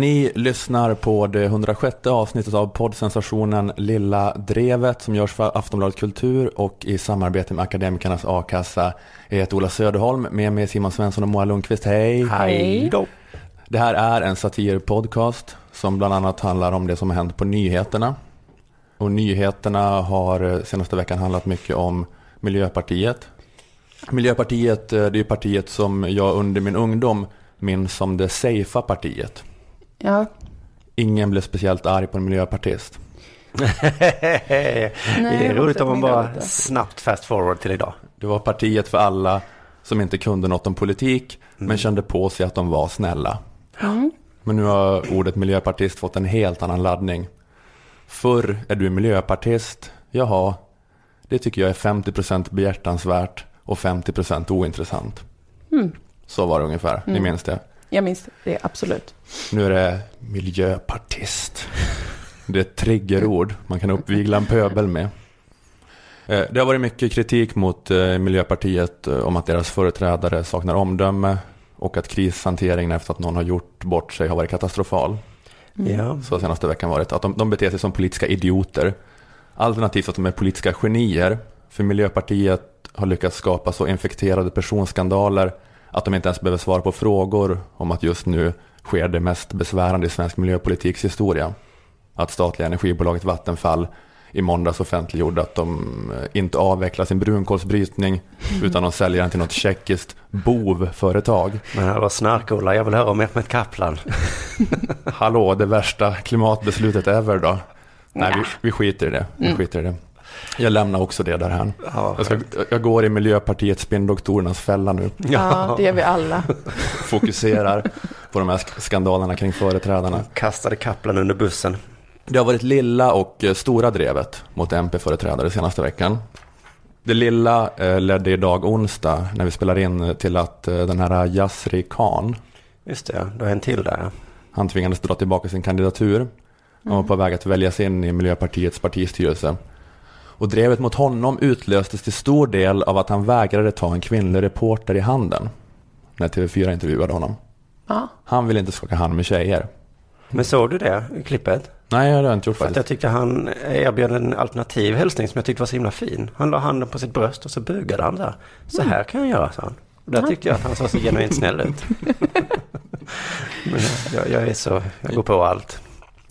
Ni lyssnar på det 106 avsnittet av poddsensationen Lilla Drevet som görs för Aftonbladet Kultur och i samarbete med Akademikernas A-kassa. Jag heter Ola Söderholm, med mig Simon Svensson och Moa Lundqvist. Hej! Hej då! Det här är en satirpodcast som bland annat handlar om det som har hänt på nyheterna. Och nyheterna har senaste veckan handlat mycket om Miljöpartiet. Miljöpartiet, det är partiet som jag under min ungdom minns som det safea partiet. Ja. Ingen blev speciellt arg på en miljöpartist. Nej, det är roligt om man bara snabbt fast forward till idag. Det var partiet för alla som inte kunde något om politik Mm. men kände på sig att de var snälla. Mm. Men nu har ordet miljöpartist fått en helt annan laddning. Förr är du miljöpartist, jaha, det tycker jag är 50% behjärtansvärt och 50% ointressant. Mm. Så var det ungefär, ni Mm. minns det. Jag minns det, absolut. Nu är det miljöpartist. Det är ett triggerord man kan uppvigla en pöbel med. Eh, Det har varit mycket kritik mot eh, Miljöpartiet eh, om att deras företrädare saknar omdöme och att krishanteringen efter att någon har gjort bort sig har varit katastrofal. Mm. Ja. Så senaste veckan varit. Att de, de beter sig som politiska idioter. Alternativt att de är politiska genier. För Miljöpartiet har lyckats skapa så infekterade personskandaler att de inte ens behöver svara på frågor om att just nu sker det mest besvärande i svensk miljöpolitiks historia. Att statliga energibolaget Vattenfall i måndags offentliggjorde att de eh, inte avvecklar sin brunkolsbrytning utan de säljer den till något tjeckiskt bovföretag. Men hallå snark-Ola, jag vill höra om Mehmet Kaplan. Hallå, det värsta klimatbeslutet ever då? Nej, vi, vi skiter i det. Vi Mm. skiter i det. Jag lämnar också det därhän. Ja, Jag, ska, jag går i Miljöpartiets spinndoktorernas fälla nu. Ja, det gör vi alla. Fokuserar på de här sk- skandalerna kring företrädarna. Kastade Kaplan under bussen. Det har varit lilla och eh, stora drevet mot MP-företrädare senaste veckan. Det lilla eh, ledde idag onsdag när vi spelar in till att eh, den här Yasri Khan, Just det, du har en till där. han tvingades dra tillbaka sin kandidatur. Han var på väg att väljas in i Miljöpartiets partistyrelse. Och drevet mot honom utlöstes till stor del av att han vägrade ta en kvinnlig reporter i handen. När TV4 intervjuade honom. Ja. Han ville inte skaka hand med tjejer. Men såg du det i klippet? Nej, det har jag inte gjort För att jag faktiskt. tyckte han erbjöd en alternativ hälsning som jag tyckte var så himla fin. Han la handen på sitt bröst och så bugade han där. Så här kan jag göra, sa han. Och där tyckte jag att han såg så genuint snäll ut. Men jag, jag är så, jag går på allt.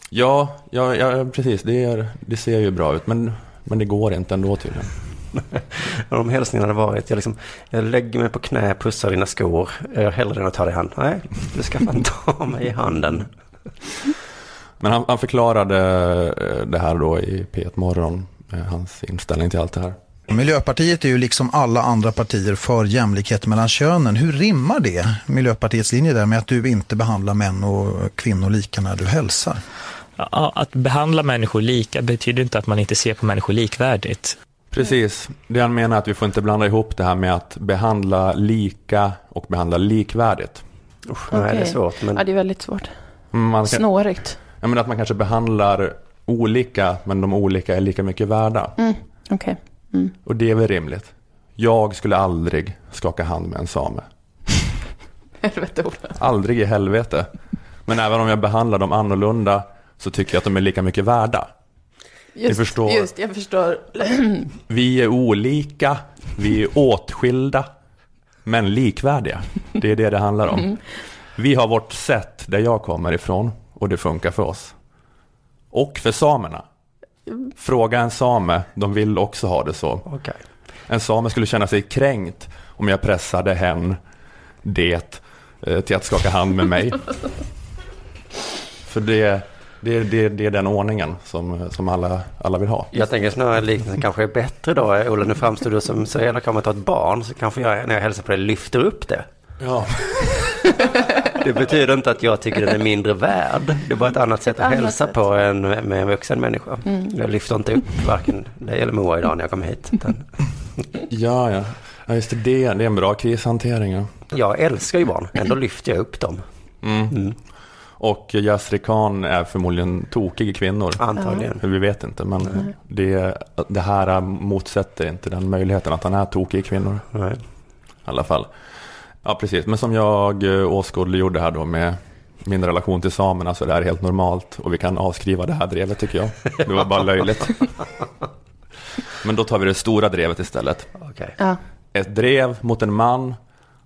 Ja, ja, ja precis. Det, är, det ser ju bra ut. Men, men det går inte ändå tydligen. Och de hälsningarna hade varit, jag, liksom, jag lägger mig på knä, pussar dina skor. Jag hellre än att ta dig i hand. Nej, du ska fan ta mig i handen. Men han, han förklarade eh, det här då i P1 Morgon. eh, Hans inställning till allt det här. Miljöpartiet är ju liksom alla andra partier för jämlikhet mellan könen. Hur rimmar det, Miljöpartiets linje där, med att du inte behandlar män och kvinnor lika när du hälsar? Ja, att behandla människor lika betyder inte att man inte ser på människor likvärdigt. Precis. Det han menar är att vi får inte blanda ihop det här med att behandla lika och behandla likvärdigt. Usch, nej, det är svårt. Men ja, det är väldigt svårt. Man kan, Snårigt. jag menar att man kanske behandlar olika, men de olika är lika mycket värda. Mm. Okej. Mm. Och det är väl rimligt. Jag skulle aldrig skaka hand med en same. Helvete Ola. Aldrig i helvete. Men även om jag behandlar dem annorlunda så tycker jag att de är lika mycket värda. Just, förstår. Just, jag förstår. Vi är olika, vi är åtskilda, men likvärdiga. Det är det det handlar om. Vi har vårt sätt där jag kommer ifrån och det funkar för oss. Och för samerna. Fråga en same, de vill också ha det så. okej. En same skulle känna sig kränkt om jag pressade hen, det, eh, till att skaka hand med mig. För det, det, det, det är den ordningen som, som alla, alla vill ha. Jag tänker snarare liknelsen kanske är bättre då. Ola, nu framstår du som så jävla kommer att ta ett barn. Så kanske jag när jag hälsar på dig lyfter upp det. Ja. Det betyder inte att jag tycker den är mindre värd. Det är bara ett annat sätt att annat hälsa sätt. på en, med en vuxen människa. Jag lyfter inte upp varken dig eller Moa idag när jag kommer hit. Utan Ja, ja. ja just det, det, det är en bra krishantering. Ja. jag älskar ju barn, ändå lyfter jag upp dem. Mm. Mm. Och Yasri Khan är förmodligen tokig i kvinnor. Antagligen. Vi vet inte, men det, det här motsätter inte den möjligheten att han är tokig i kvinnor. Nej. I alla fall. Ja, precis. Men som jag eh, åskådliggjorde här då med min relation till samerna så är det här helt normalt och vi kan avskriva det här drevet tycker jag. Det var bara löjligt. Men då tar vi det stora drevet istället. Okej. Ja. Ett drev mot en man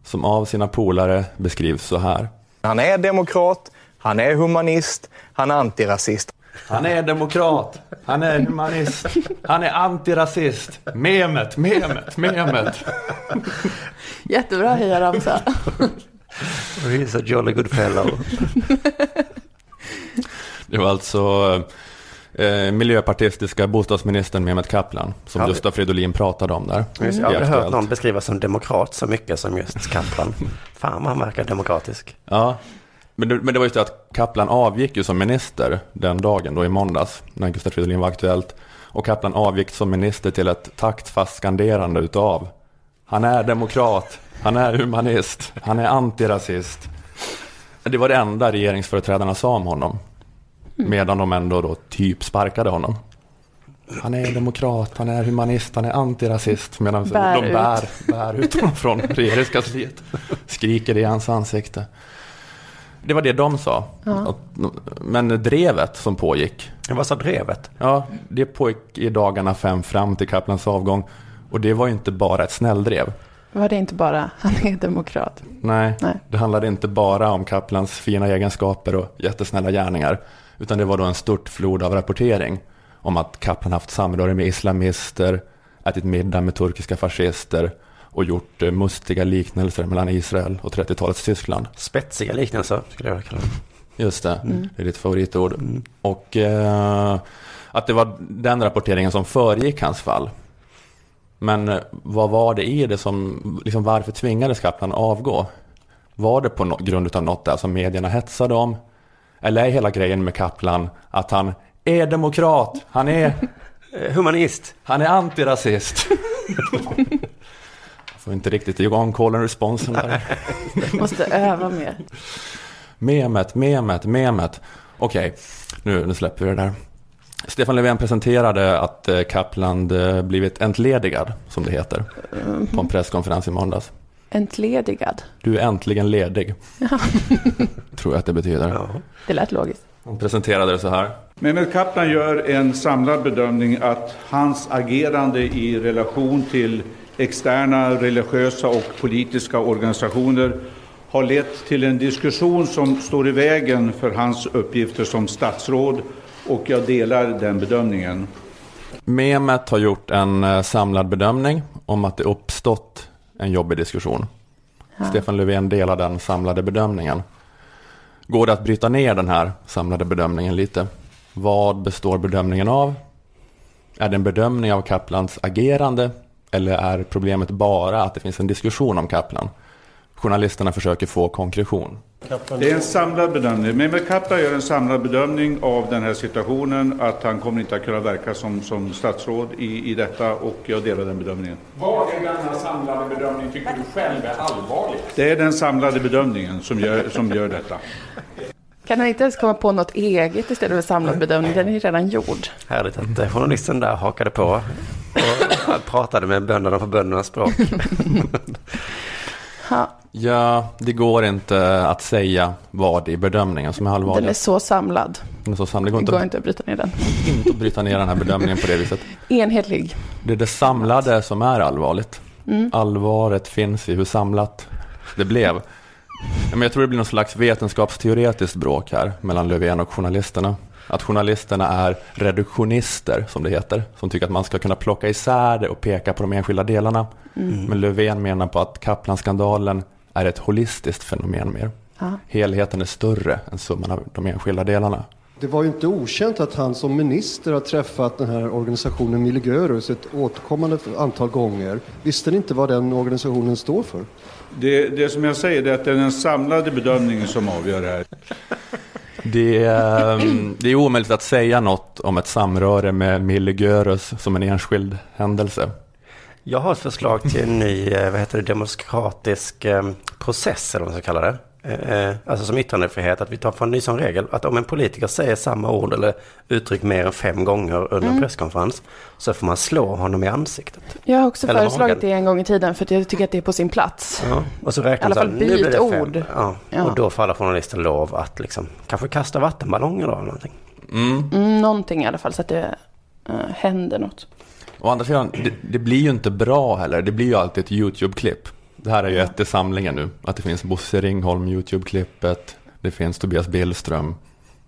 som av sina polare beskrivs så här. Han är demokrat, han är humanist, han är antirasist. Han är demokrat, han är humanist, han är antirasist. Memet, memet, memet. Jättebra hejaramsa. He's a jolly good fellow. Det var alltså eh, miljöpartistiska bostadsministern Mehmet Kaplan som Ja. Gustaf Fridolin pratade om där. Jag har aldrig hört någon beskrivas som demokrat så mycket som just Kaplan. Fan vad han verkar demokratisk. Ja, men det, men det var just det att Kaplan avgick ju som minister den dagen då i måndags när Gustaf Fridolin var aktuellt. Och Kaplan avgick som minister till ett taktfast skanderande utav Han är demokrat, han är humanist, han är antirasist. Det var det enda regeringsföreträdarna sa om honom. Medan de ändå då typ sparkade honom. Han är demokrat, han är humanist, han är antirasist. Medan Bär de ut. bär, bär ut honom från regeringskansliet. Skriker i hans ansikte. Det var det de sa. Att- Men drevet som pågick, Vad sa drevet? ja, det pågick i dagarna fem fram till Kaplans avgång. Och det var ju inte bara ett snälldrev. Var det inte bara han är demokrat? Nej, Nej. det handlade inte bara om Kaplans fina egenskaper och jättesnälla gärningar. Utan det var då en stort flod av rapportering om att Kaplan haft samröre med islamister, ätit middag med turkiska fascister och gjort eh, mustiga liknelser mellan Israel och 30-talets Tyskland. Spetsiga liknelser skulle jag kalla det. Just det, det är ditt favoritord. Och eh, att det var den rapporteringen som föregick hans fall. Men eh, vad var det i det som, liksom varför tvingades Kaplan avgå? Var det på no- grund av något där som medierna hetsade om? Eller är hela grejen med Kaplan att han är demokrat, han är, Eh, Humanist. han är antirasist? Får inte riktigt igång call and responsen där. Måste öva mer. Memet, memet, memet. Okej, nu, nu släpper vi det där. Stefan Löfven presenterade att eh, Kaplan eh, blivit entledigad, som det heter, på en presskonferens i måndags. Entledigad. Du är äntligen ledig, tror jag att det betyder. Ja. Det lät logiskt. Han presenterade det så här. Mehmet Kaplan gör en samlad bedömning att hans agerande i relation till externa religiösa och politiska organisationer har lett till en diskussion som står i vägen för hans uppgifter som statsråd och jag delar den bedömningen. Memet har gjort en eh, samlad bedömning om att det uppstått en jobbig diskussion. Stefan Löfven delar den samlade bedömningen. Går det att bryta ner den här samlade bedömningen lite? Vad består bedömningen av? Är det en bedömning av Kaplans agerande? Eller är problemet bara att det finns en diskussion om Kaplan? Journalisterna försöker få konkretion. Det är en samlad bedömning. Mehmet Kaplan gör en samlad bedömning av den här situationen, att han kommer inte att kunna verka som, som statsråd i, i detta och jag delar den bedömningen. Vad i denna samlade bedömning tycker du själv är allvarligt? Det är den samlade bedömningen som gör, som gör detta. Kan han inte ens komma på något eget istället för samlad bedömning? Den är ju redan gjord. Härligt att eh, journalisten där hakade på och pratade med bönderna på böndernas språk. Ja, det går inte att säga vad i bedömningen som är den är allvarligt. så samlad. Den är så sam- det går Det inte, går inte att bryta ner den. inte att bryta ner den här bedömningen på det viset. Enhetlig. Det är det samlade som är allvarligt. Mm. Allvaret finns i hur samlat det blev. Men jag tror det blir någon slags vetenskapsteoretiskt bråk här mellan Löfven och journalisterna. Att journalisterna är reduktionister, som det heter, som tycker att man ska kunna plocka isär det och peka på de enskilda delarna. Mm. Men Löfven menar på att Kaplan-skandalen är ett holistiskt fenomen mer. Ja. Helheten är större än summan av de enskilda delarna. Det var ju inte okänt att han som minister har träffat den här organisationen Miligörus ett återkommande antal gånger. Visste ni inte vad den organisationen står för? Det, det som jag säger är att det är den samlade bedömningen som avgör det här. Det är, ehm, det är omöjligt att säga något om ett samröre med Milly Görös som en enskild händelse. Jag har ett förslag till en ny eh, vad heter det, demokratisk ehm, process, eller vad man ska kalla det eh, alltså som yttrandefrihet, att vi tar för en ny sån regel, att om en politiker säger samma ord eller uttryck mer än fem gånger under en presskonferens, så får man slå honom i ansiktet. Jag har också Eller föreslagit magen. det en gång i tiden för att jag tycker att det är på sin plats. Ja, och så räknar I alla man så här, fall nu blir byt det fem. ord. Ja, Ja. Och då får alla journalister lov att liksom, kanske kasta vattenballonger då eller någonting. Mm. Mm, någonting i alla fall så att det eh, händer något. Å andra sidan, det, det blir ju inte bra heller. Det blir ju alltid ett YouTube-klipp. Det här är ju ett i samlingen nu. Att det finns Bosse Ringholm, YouTube-klippet. Det finns Tobias Billström.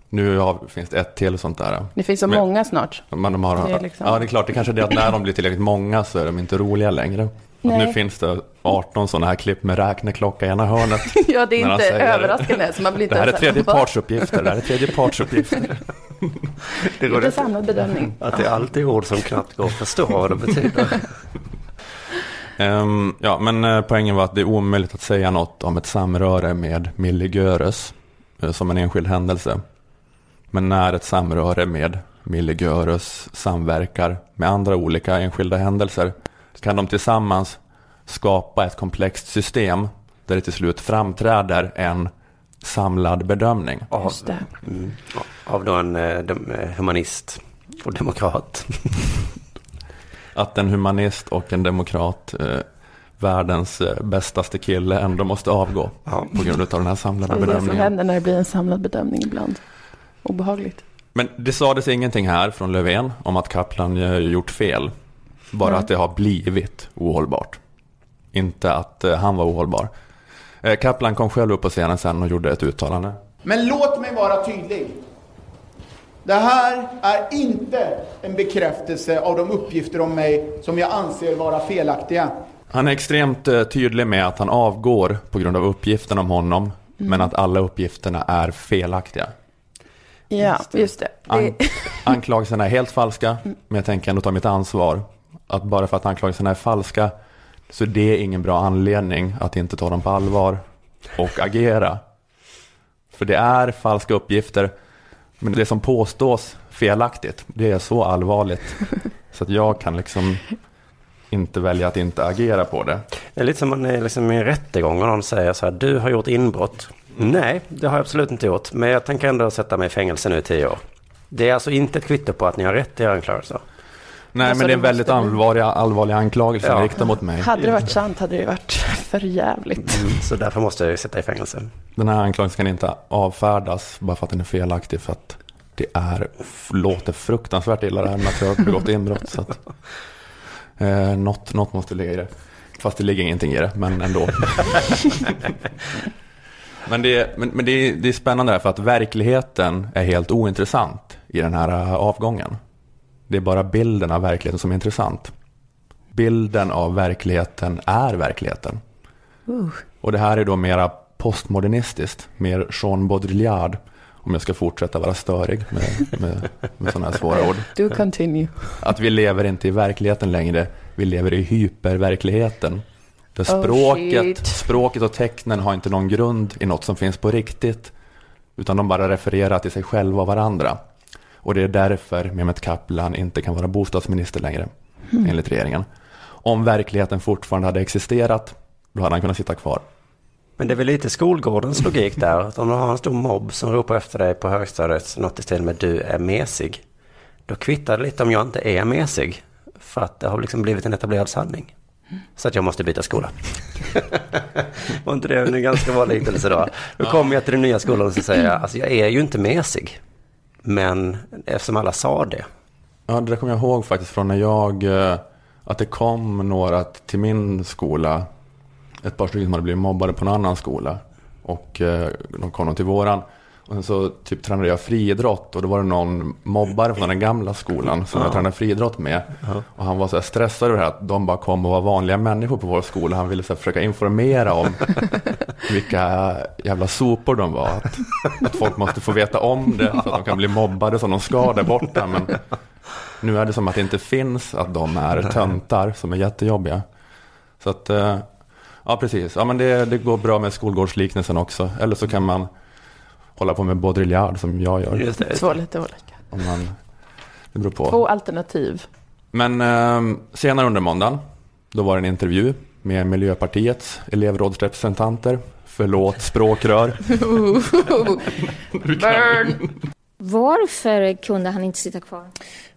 Nu har, finns det ett till sånt där. Det finns så Men- många snart. Men de har, Det är liksom- Ja, det är klart. Det kanske är det att när de blir tillräckligt många så är de inte roliga längre. Nu finns det 18 sådana här klipp med räkneklocka i ena hörnet. ja, det är inte säger- överraskande. Så man blir inte Det här är ens så tredje "Va?" partsuppgifter. Det här är tredje partsuppgifter. Det går Lite samlad bedömning. Att det är alltid ord som knappt går att förstå vad det betyder. Ehm, ja, men eh, poängen var att det är omöjligt att säga något om ett samröre med Millie Göres eh, som en enskild händelse. Men när ett samröre med Millie Göres samverkar med andra olika enskilda händelser kan de tillsammans skapa ett komplext system där det till slut framträder en samlad bedömning. Av, mm, av då en eh, eh, humanist och demokrat. Att en humanist och en demokrat, eh, världens eh, bästaste kille, ändå måste avgå Ja. på grund av den här samlade Det är det som bedömningen. händer när det blir en samlad bedömning ibland. Obehagligt. Men det sades ingenting här från Löfven om att Kaplan eh, gjort fel. Bara Nej. att det har blivit ohållbart. Inte att eh, han var ohållbar. Kaplan kom själv upp på scenen sen och gjorde ett uttalande. Men låt mig vara tydlig. Det här är inte en bekräftelse av de uppgifter om mig som jag anser vara felaktiga. Han är extremt eh, tydlig med att han avgår på grund av uppgifterna om honom. Mm. Men att alla uppgifterna är felaktiga. Ja, just det. An- anklagelserna är helt falska, men jag tänker ändå ta mitt ansvar. Att bara för att anklagelserna är falska så är det ingen bra anledning att inte ta dem på allvar och agera. För det är falska uppgifter, men det som påstås felaktigt, det är så allvarligt. Så att jag kan liksom inte välja att inte agera på det. Det är lite som man är liksom i en rättegång och någon säger så här, du har gjort inbrott. Nej, det har jag absolut inte gjort, men jag tänker ändå sätta mig i fängelse nu i tio år. Det är alltså inte ett kvitto på att ni har rätt i era anklagelser. Nej, Alltså, men det är en väldigt allvarlig, allvarlig anklagelse Ja. riktad mot mig. hade det varit sant hade det varit för jävligt. Mm, så därför måste jag ju sitta i fängelse. Den här anklagelsen kan inte avfärdas bara för att den är felaktig. För att det är, låter fruktansvärt illa det här med att jag har begått inbrott. Så att, eh, något, något måste ligga i det. Fast det ligger ingenting i det, men ändå. men det, men, men det, är, det är spännande här för att verkligheten är helt ointressant i den här eh, avgången. Det är bara bilden av verkligheten som är intressant. Bilden av verkligheten är verkligheten. Uh. Och det här är då mera postmodernistiskt, mer Jean Baudrillard, om jag ska fortsätta vara störig med, med, med sådana här svåra ord. Do continue. Att vi lever inte i verkligheten längre, vi lever i hyperverkligheten. Där Oh, språket, shit. språket och tecknen har inte någon grund i något som finns på riktigt, utan de bara refererar till sig själva och varandra. Och det är därför Mehmet Kaplan inte kan vara bostadsminister längre, enligt regeringen. Om verkligheten fortfarande hade existerat, då hade han kunnat sitta kvar. Men det är väl lite skolgårdens logik där. Att om du har en stor mobb som ropar efter dig på högstadiet, något i stil med du är mesig. Då kvittar det lite om jag inte är mesig. För att det har liksom blivit en etablerad sanning. Så att jag måste byta skola. Var inte det en ganska bra liknelse då? Då kommer jag till den nya skolan och så säger jag, alltså jag är ju inte mesig. Men eftersom alla sa det. Ja, det kommer jag ihåg faktiskt från när jag, eh, att det kom några till min skola, ett par stycken som hade blivit mobbade på en annan skola. Och eh, de kom till våran. Och sen så typ tränade jag friidrott och då var det någon mobbare från den gamla skolan som jag tränade friidrott med. Och han var så stressad över det här att de bara kom och var vanliga människor på vår skola. Han ville så försöka informera om vilka jävla sopor de var. Att, att folk måste få veta om det så att de kan bli mobbade som de ska där borta. Men nu är det som att det inte finns att de är töntar som är jättejobbiga. Så att, eh, ja precis. Ja men det, det går bra med skolgårdsliknelsen också. Eller så kan man hålla på med Baudrillard som jag gör. Just det. Två lite olika. Om man, det beror på. Två alternativ. Men eh, senare under måndagen, då var det en intervju med Miljöpartiets elevrådsrepresentanter, Förlåt, språkrör. Burn! Varför kunde han inte sitta kvar?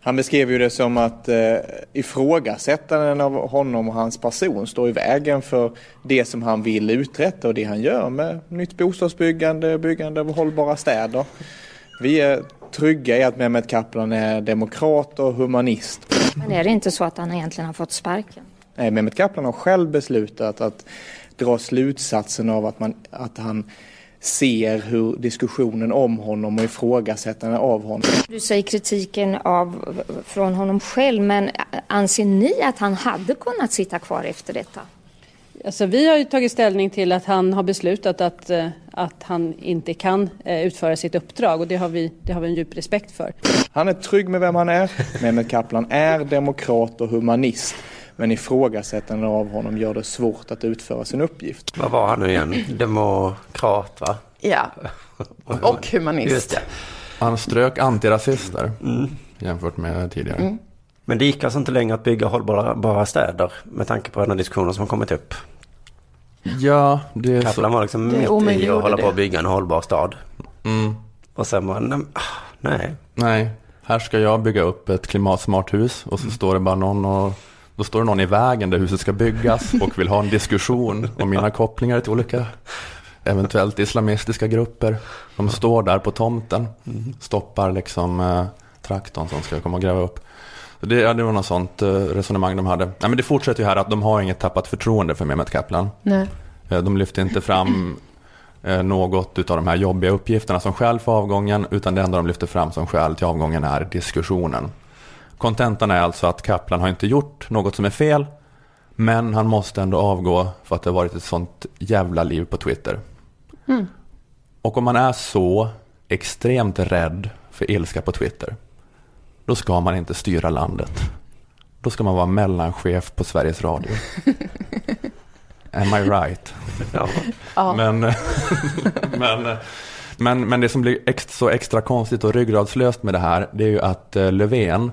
Han beskrev ju det som att eh, ifrågasättanden av honom och hans person står i vägen för det som han vill uträtta och det han gör med nytt bostadsbyggande, byggande av hållbara städer. Vi är trygga i att Mehmet Kaplan är demokrat och humanist. Men är det inte så att han egentligen har fått sparken? Nej, Mehmet Kaplan har själv beslutat att dra slutsatsen av att, man, att han ser hur diskussionen om honom och ifrågasättande av honom. Du säger kritiken av, från honom själv, men anser ni att han hade kunnat sitta kvar efter detta? Alltså, vi har ju tagit ställning till att han har beslutat att, eh, att han inte kan eh, utföra sitt uppdrag och det har, vi, det har vi en djup respekt för. Han är trygg med vem han är. Mehmet Kaplan är demokrat och humanist. Men ifrågasättande av honom gör det svårt att utföra sin uppgift. Vad var han nu igen? Demokrat va? Ja, och humanist. Han strök antirasister jämfört med tidigare. Mm. Men det gick alltså inte längre att bygga hållbara bara städer med tanke på den här diskussionen som har kommit upp. Ja, det är Kaplan så. var liksom Det mitt i att hålla på att bygga en hållbar stad. Mm. Och sen var nej, ah, nej. Nej, här ska jag bygga upp ett klimatsmart hus och så står det bara någon och då står det någon i vägen där huset ska byggas och vill ha en diskussion om mina kopplingar till olika eventuellt islamistiska grupper. De står där på tomten, stoppar liksom eh, traktorn som ska komma och gräva upp. Så det, ja, det var något sånt eh, resonemang de hade. Nej, men det fortsätter ju här att de har inget tappat förtroende för Mehmet Kaplan. Nej. Eh, De lyfter inte fram eh, något av de här jobbiga uppgifterna som skäl för avgången, utan det enda de lyfter fram som skäl till avgången är diskussionen. Kontentan är alltså att Kaplan har inte gjort något som är fel, men han måste ändå avgå för att det har varit ett sånt jävla liv på Twitter. Mm. Och om man är så extremt rädd för ilska på Twitter, då ska man inte styra landet. Då ska man vara mellanchef på Sveriges Radio. Am I right? Ja. Ja. Men, men, men, men det som blir ex, så extra konstigt och ryggradslöst med det här, det är ju att eh, Löfven,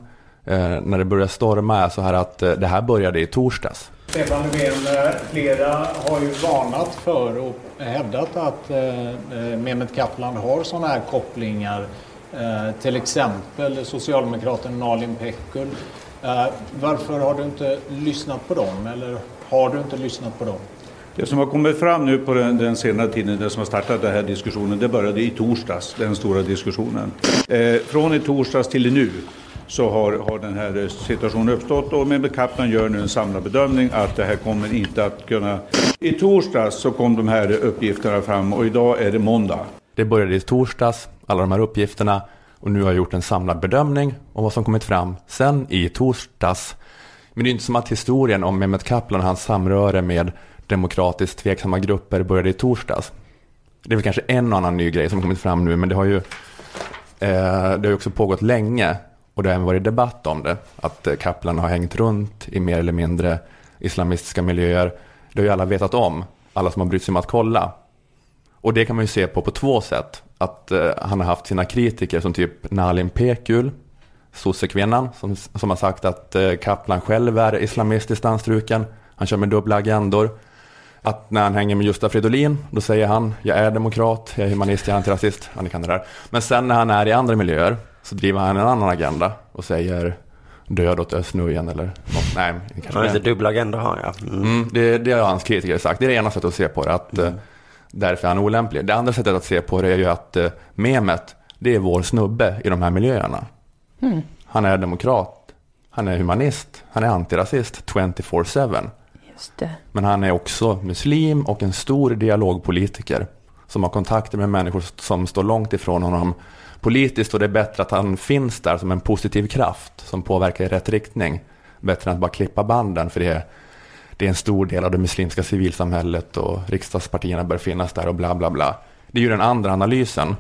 när det börjar storma, är så här att eh, det här började i torsdags. Stefan Löfven, eh, flera har ju varnat för och hävdat att eh, eh, Mehmet Kaplan har sådana här kopplingar. Eh, till exempel socialdemokraten Nalin Pekgul. Eh, varför har du inte lyssnat på dem? Eller har du inte lyssnat på dem? Det som har kommit fram nu på den, den senare tiden, det som har startat den här diskussionen, det började i torsdags, den stora diskussionen. Eh, från i torsdags till nu så har, har den här eh, situationen uppstått och Mehmet Kaplan gör nu en samlad bedömning att det här kommer inte att kunna... I torsdags så kom de här uppgifterna fram och idag är det måndag. Det började i torsdags, alla de här uppgifterna, och nu har jag gjort en samlad bedömning om vad som kommit fram sen i torsdags. Men det är inte som att historien om Mehmet Kaplan och hans samröre med demokratiskt tveksamma grupper började i torsdags. Det är väl kanske en och annan ny grej som kommit fram nu, men det har ju, eh, det har ju också pågått länge och det har även varit debatt om det. Att eh, Kaplan har hängt runt i mer eller mindre islamistiska miljöer. Det har ju alla vetat om, alla som har brytt sig om att kolla. Och det kan man ju se på på två sätt. Att eh, han har haft sina kritiker som typ Nalin Pekul. sossekvinnan, som, som har sagt att eh, Kaplan själv är islamistiskt anstruken. Han kör med dubbla agendor. Att när han hänger med Gustaf Fridolin, då säger han jag är demokrat, jag är humanist, jag är antirasist. Ja, ni kan det där. Men sen när han är i andra miljöer så driver han en annan agenda och säger död åt Östnujen eller något. Nej, kanske lite dubbla agendor har jag. Mm. Mm, det, det har hans kritiker sagt. Det är det ena sättet att se på det. Att, eh, Därför är han olämplig. Det andra sättet att se på det är ju att eh, Mehmet, det är vår snubbe i de här miljöerna. Mm. Han är demokrat, han är humanist, han är antirasist 24-7. Just det. Men han är också muslim och en stor dialogpolitiker som har kontakter med människor som står långt ifrån honom politiskt och det är bättre att han finns där som en positiv kraft som påverkar i rätt riktning. Bättre än att bara klippa banden för det är, det är en stor del av det muslimska civilsamhället och riksdagspartierna bör finnas där och bla bla bla. Det är ju den andra analysen.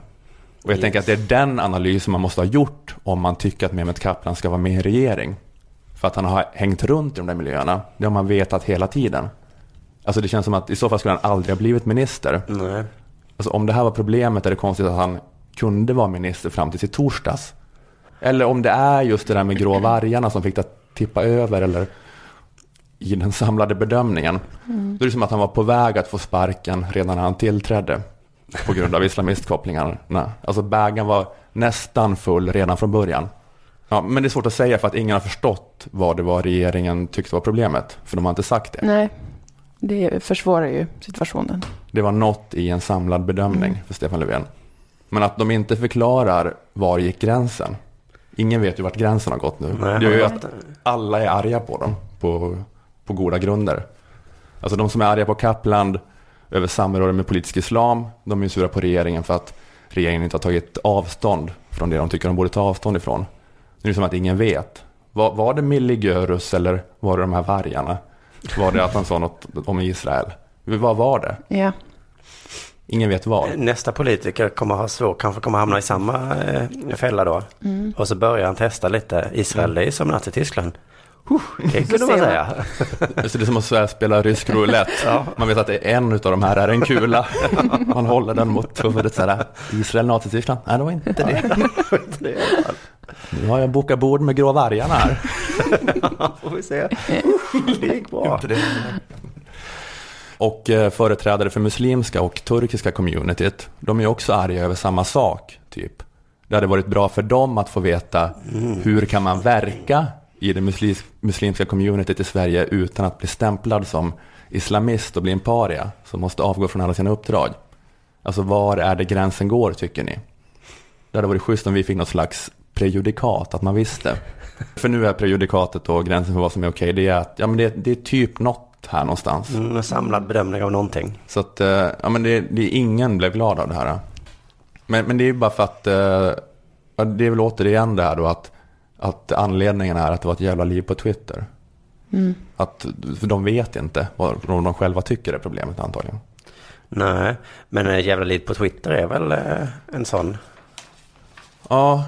Och jag tänker att det är den analysen man måste ha gjort om man tycker att Mehmet Kaplan ska vara med i regering. För att han har hängt runt i de där miljöerna. Det har man vetat hela tiden. Alltså det känns som att i så fall skulle han aldrig ha blivit minister. Nej. Alltså om det här var problemet är det konstigt att han kunde vara minister fram till i torsdags. Eller om det är just det där med grå vargarna som fick det att tippa över eller i den samlade bedömningen. Mm. Då är det som att han var på väg att få sparken redan när han tillträdde på grund av islamistkopplingarna. Alltså bägaren var nästan full redan från början. Ja, men det är svårt att säga för att ingen har förstått vad det var regeringen tyckte var problemet. För de har inte sagt det. Nej, det försvårar ju situationen. Det var något i en samlad bedömning för Stefan Löfven. Men att de inte förklarar var gick gränsen. Ingen vet ju vart gränsen har gått nu. Nej. det gör ju att alla är arga på dem på, på goda grunder. Alltså de som är arga på Kapland över samröre med politisk islam, de är sura på regeringen för att regeringen inte har tagit avstånd från det de tycker de borde ta avstånd ifrån. Nu är det som att ingen vet. Var, var det Milli Görus eller var det de här vargarna? Var det att han sa något om Israel? Vad var det? Ja. Ingen vet vad. Nästa politiker kommer ha svårt, kanske kommer hamna i samma eh, fälla då. Mm. Och så börjar han testa lite. Israel, det är som Nazityskland. Huh, det kunde man säga. Så det är som att spela rysk roulette. Ja. Man vet att det är en av de här är en kula. Man håller den mot huvudet så här. Israel, Nazityskland? Nej, det var inte det. Nu har jag bokat bord med grå vargarna här. Får vi se. Gick bra. Och eh, företrädare för muslimska och turkiska communityt, de är också arga över samma sak, typ. Det hade varit bra för dem att få veta hur kan man verka i det muslis- muslimska communityt i Sverige utan att bli stämplad som islamist och bli en paria som måste avgå från alla sina uppdrag. Alltså var är det gränsen går tycker ni? Det hade varit schysst om vi fick något slags prejudikat, att man visste. För nu är prejudikatet och gränsen för vad som är okej, det är att ja, men det, det är typ något här någonstans. Mm, en samlad bedömning av någonting. Så att, eh, ja men det, det, ingen blev glad av det här. Men, men det är ju bara för att, eh, ja, det är väl återigen det här då att, att anledningen är att det var ett jävla liv på Twitter. Mm. Att, för de vet inte vad de själva tycker är problemet antagligen. Nej, men jävla liv på Twitter är väl eh, en sån. Ja,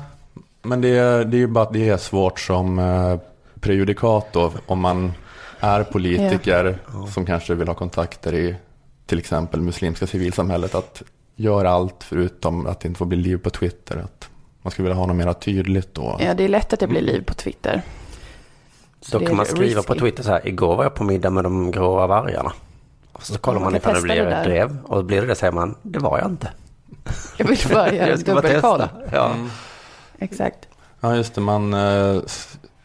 men det, är- det är ju bara att det är svårt som eh, prejudikat då, om man är politiker som kanske vill ha kontakter i till exempel muslimska civilsamhället att göra allt förutom att det inte får bli liv på Twitter. Att man skulle vilja ha något mer tydligt då. Ja, det är lätt att det blir liv på Twitter. Så Då kan man skriva på risky. Twitter så här, igår var jag på middag med de gråa vargarna. Och så kollar man man ifall det blir det ett drev. Och blir det det säger man, det var jag inte. Jag vill bara göra bara dubbelkoll. Ja. Mm. Exakt. Ja, just det. Man eh,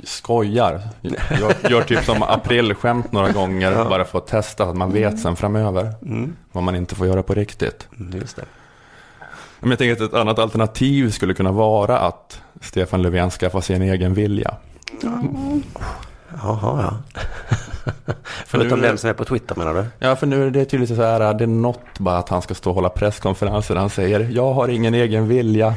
skojar. Gör, gör typ som aprilskämt några gånger Ja. bara för att testa att man vet sen framöver Mm. vad man inte får göra på riktigt. Mm, Just det. Men jag tänker att ett annat alternativ skulle kunna vara att Stefan Löfven skaffar sig en egen vilja. Jaha, ja. Förutom den som är på Twitter menar du? Ja, för nu är det tydligt så här, det är något bara att han ska stå och hålla presskonferenser där han säger jag har ingen egen vilja.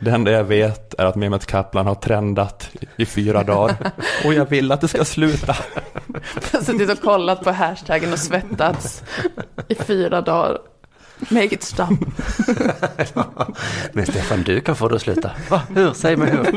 Det enda jag vet är att Mehmet Kaplan har trendat i- fyra dagar och jag vill att det ska sluta. Suttit och kollat på hashtaggen och svettats i fyra dagar. Make it stop. Men Stefan, du kan få det att sluta. Va? Hur? Säg mig hur.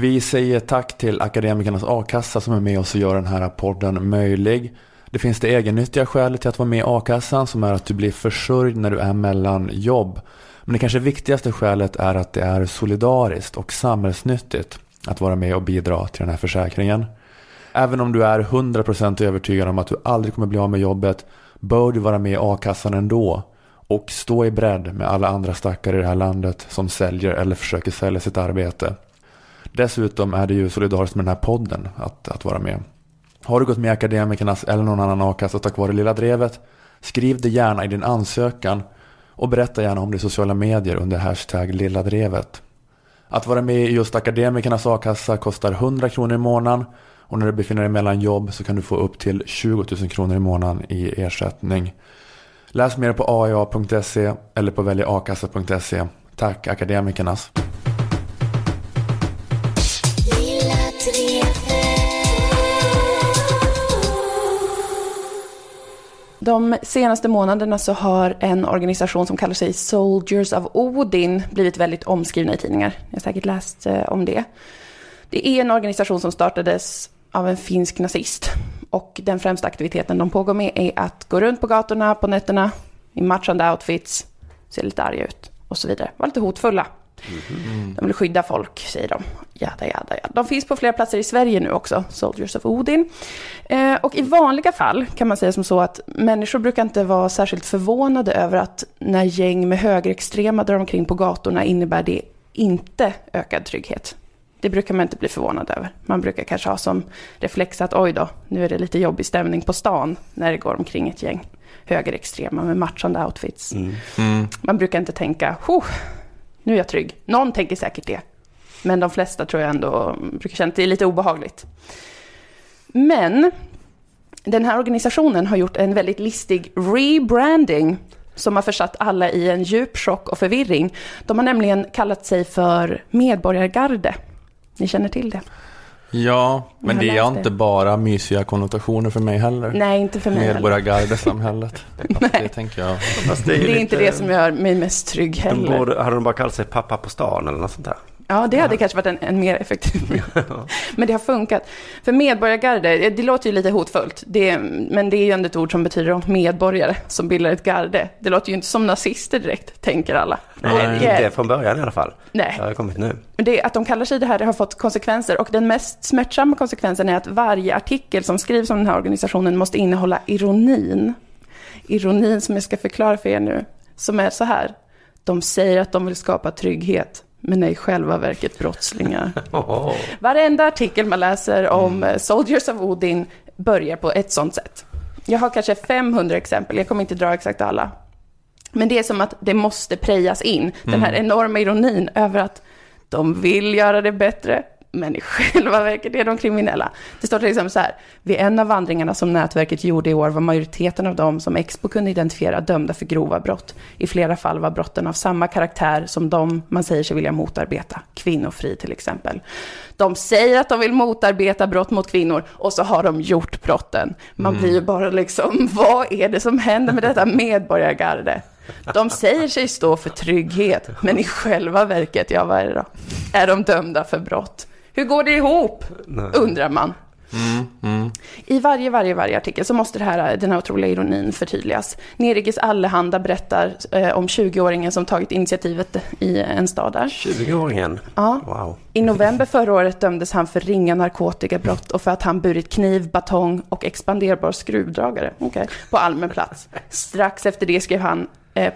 Vi säger tack till Akademikernas A-kassa som är med oss och gör den här podden möjlig. Det finns det egennyttiga skälet till att vara med i A-kassan som är att du blir försörjd när du är mellan jobb. Men det kanske viktigaste skälet är att det är solidariskt och samhällsnyttigt att vara med och bidra till den här försäkringen. Även om du är 100% övertygad om att du aldrig kommer bli av med jobbet bör du vara med i A-kassan ändå och stå i bredd med alla andra stackare i det här landet som säljer eller försöker sälja sitt arbete. Dessutom är det ju solidariskt med den här podden att, att vara med. Har du gått med i Akademikernas eller någon annan a-kassa tack vare Lilla Drevet? Skriv det gärna i din ansökan och berätta gärna om det i sociala medier under hashtag Lilla Drevet. Att vara med i just Akademikernas a-kassa kostar 100 kronor i månaden Och när du befinner dig mellan jobb så kan du få upp till 20 000 kronor i månaden i ersättning. Läs mer på aia.se eller på väljakassa.se. Tack akademikernas. De senaste månaderna så har en organisation som kallar sig Soldiers of Odin blivit väldigt omskrivna i tidningar. Ni har säkert läst eh, om det. Det är en organisation som startades av en finsk nazist. Och den främsta aktiviteten de pågår med är att gå runt på gatorna på nätterna i matchande outfits, se lite arga ut och så vidare. Vara lite hotfulla. Mm. De vill skydda folk, säger de. Jada, jada, jada. De finns på flera platser i Sverige nu också, Soldiers of Odin. Eh, och i vanliga fall kan man säga som så att människor brukar inte vara särskilt förvånade över att när gäng med högerextrema drar omkring på gatorna innebär det inte ökad trygghet. Det brukar man inte bli förvånad över. Man brukar kanske ha som reflex att oj då, nu är det lite jobbig stämning på stan när det går omkring ett gäng högerextrema med matchande outfits. Mm. Man brukar inte tänka, nu är jag trygg. Någon tänker säkert det. Men de flesta tror jag ändå brukar känna att det är lite obehagligt. Men den här organisationen har gjort en väldigt listig rebranding som har försatt alla i en djup chock och förvirring. De har nämligen kallat sig för medborgargarde. Ni känner till det? Ja, men det är inte det. bara mysiga konnotationer för mig heller. Nej, inte för mig heller. Medborgargardesamhället. Det tänker jag. Fast Det är, lite- inte det som gör mig mest trygg De heller. borde, hade de bara kallat sig pappa på stan eller något sånt där? Ja, det hade kanske varit en, en mer effektiv. men det har funkat. För medborgargarde, det, det låter ju lite hotfullt. Det, men det är ju ändå ett ord som betyder medborgare som bildar ett garde. Det låter ju inte som nazister direkt, tänker alla. Nej, Det är- inte från början i alla fall. Nej. Det har kommit nu. Det, att de kallar sig det här det har fått konsekvenser och den mest smärtsamma konsekvensen är att varje artikel som skrivs om den här organisationen måste innehålla ironin. Ironin som jag ska förklara för er nu, som är så här. De säger att de vill skapa trygghet, men är i själva verket brottslingar. Oh. Varenda artikel man läser om eh, Soldiers of Odin börjar på ett sånt sätt. Jag har kanske 500 exempel, jag kommer inte dra exakt alla. Men det är som att det måste prejas in, den här Mm. enorma ironin över att de vill göra det bättre, men i själva verket är de kriminella. Det står till exempel så här, vid en av vandringarna som nätverket gjorde i år var majoriteten av dem som Expo kunde identifiera dömda för grova brott. I flera fall var brotten av samma karaktär som de man säger sig vilja motarbeta, kvinnofrid till exempel. De säger att de vill motarbeta brott mot kvinnor och så har de gjort brotten. Man Mm. blir ju bara liksom, vad är det som händer med detta medborgargarde? De säger sig stå för trygghet, men i själva verket, ja vad är det då? Är de dömda för brott? Hur går det ihop? Undrar man. Mm, mm. I varje, varje, varje artikel så måste det här, den här otroliga ironin förtydligas. Nerikes Allehanda berättar eh, om 20-åringen som tagit initiativet i en stad där. 20-åringen? Ja. Wow. I november förra året dömdes han för ringa narkotikabrott och för att han burit kniv, batong och expanderbar skruvdragare okay, på allmän plats. Strax efter det skrev han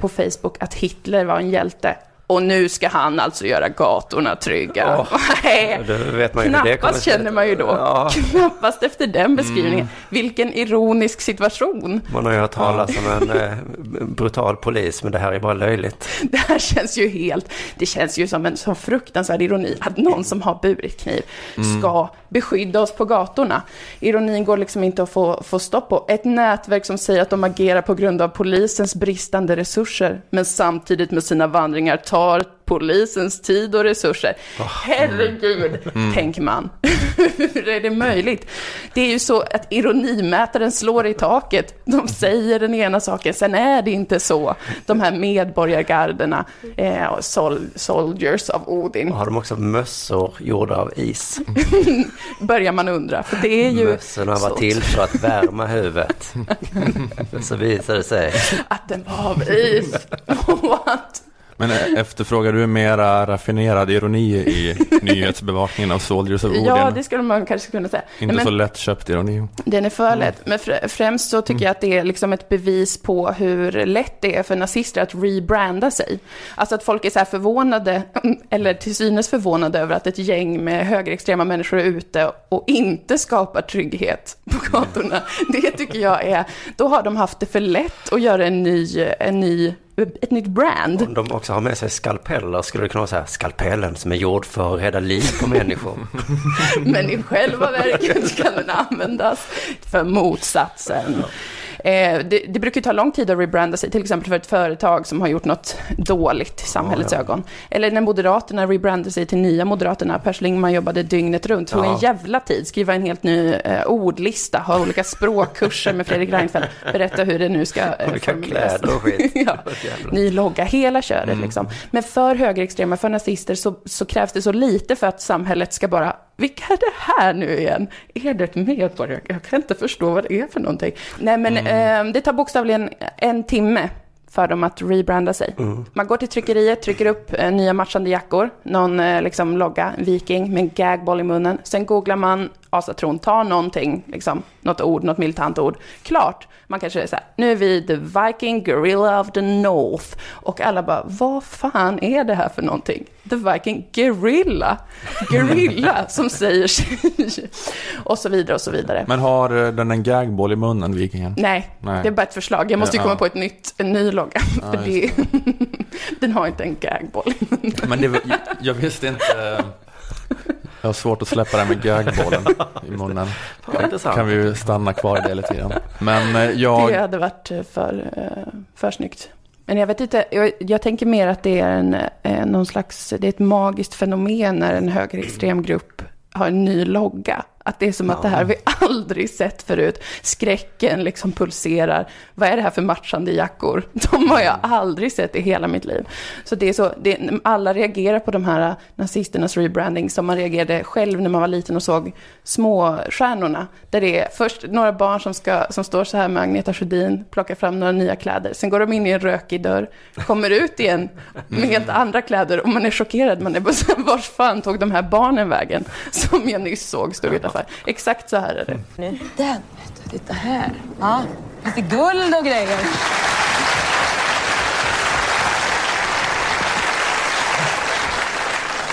på Facebook att Hitler var en hjälte. Och nu ska han alltså göra gatorna trygga. Då vet man ju Knappast känner man ju då. Ja. Knappast efter den beskrivningen. Mm. Vilken ironisk situation. Man har ju hört talas om en eh, brutal polis, men det här är bara löjligt. Det här känns ju helt, det känns ju som en sån fruktansvärd ironi att någon som har burit kniv Mm beskydda oss på gatorna. Ironin går liksom inte att få, få stopp på. Ett nätverk som säger att de agerar på grund av polisens bristande resurser, men samtidigt med sina vandringar tar polisens tid och resurser. Herregud, Mm. tänker man. Hur är det möjligt? Det är ju så att ironimätaren slår i taket. De säger den ena saken, sen är det inte så. De här medborgargarderna, eh, sol, soldiers of Odin, Har de också mössor gjorda av is? börjar man undra. För det är ju Mössorna var till för att värma huvudet. Så visade det sig. att den var av is. Men eh, efterfrågar du mera raffinerad ironi i nyhetsbevakningen av Soldiers of Odin? Ja, det skulle man kanske kunna säga. Inte Men- så lättköpt ironi. Den är för lätt, men fr- främst så tycker jag att det är liksom ett bevis på hur lätt det är för nazister att rebranda sig. Alltså att folk är så här förvånade, eller till synes förvånade över att ett gäng med högerextrema människor är ute och inte skapar trygghet på gatorna. Det tycker jag är, då har de haft det för lätt att göra en ny, en ny ett nytt brand. Om de också har med sig skalpeller skulle det kunna vara så här, skalpellen som är gjord för att rädda liv på människor. Men i själva verket ska den användas för motsatsen. Eh, det, det, brukar ta lång tid att rebranda sig, till exempel för ett företag som har gjort något dåligt i samhällets ja, ja. ögon. Eller när Moderaterna rebrandade sig till Nya Moderaterna. Per Schlingmann jobbade dygnet runt. Tog en jävla tid. Skriva en helt ny eh, ordlista, ha olika språkkurser med Fredrik Reinfeldt. Berätta hur det nu ska eh, Olika kläder och skit. ja. Ny logga, hela köret mm. liksom. Men för högerextrema, för nazister så, så krävs det så lite för att samhället ska bara vilka är det här nu igen? Är det ett medborgare? Jag kan inte förstå vad det är för någonting. Nej, men mm. eh, det tar bokstavligen en timme för dem att rebranda sig. Mm. Man går till tryckeriet, trycker upp eh, nya matchande jackor, någon eh, liksom logga, viking med en gagboll i munnen. Sen googlar man asatron, tar någonting, liksom, något ord, något militant ord. Klart, man kanske är så här, nu är vi the Viking Guerrilla of the North. Och alla bara, vad fan är det här för någonting? The Viking Guerrilla, Guerrilla som säger sig. och så vidare och så vidare. Men har eh, den en gagboll i munnen, vikingen? Nej, Nej, det är bara ett förslag. Jag måste ju komma på ett nytt, en ny logga. Ja, för det, den har inte en gagboll i munnen. Men det, jag visste inte jag har svårt att släppa det med gagbollen i munnen. Kan vi ju stanna kvar i det lite grann. Men eh, jag... Det hade varit eh, för, eh, för snyggt. Men jag vet inte, jag, jag tänker mer att det är en, någon slags, det är ett magiskt fenomen när en högerextrem grupp har en ny logga. Att det är som ja. att det här vi aldrig sett förut. Skräcken liksom pulserar. Vad är det här för matchande jackor? De har jag aldrig sett i hela mitt liv. Så det är så, det, alla reagerar på de här nazisternas rebranding som man reagerade själv när man var liten och såg småstjärnorna. Där det är först några barn som, ska, som står så här med Agneta Sjödin, plockar fram några nya kläder. Sen går de in i en rökig dörr, kommer ut igen med helt andra kläder och man är chockerad. Man är bara vars fan tog de här barnen vägen? Som jag nyss såg stod utanför ungefär. Exakt så här är det. Den, vet du, titta här. Ja, lite guld och grejer.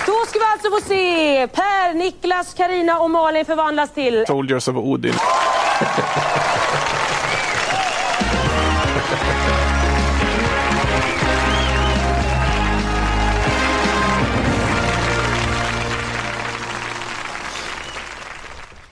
Då ska vi alltså få se Per, Niklas, Karina och Malin förvandlas till... Soldiers of Odin.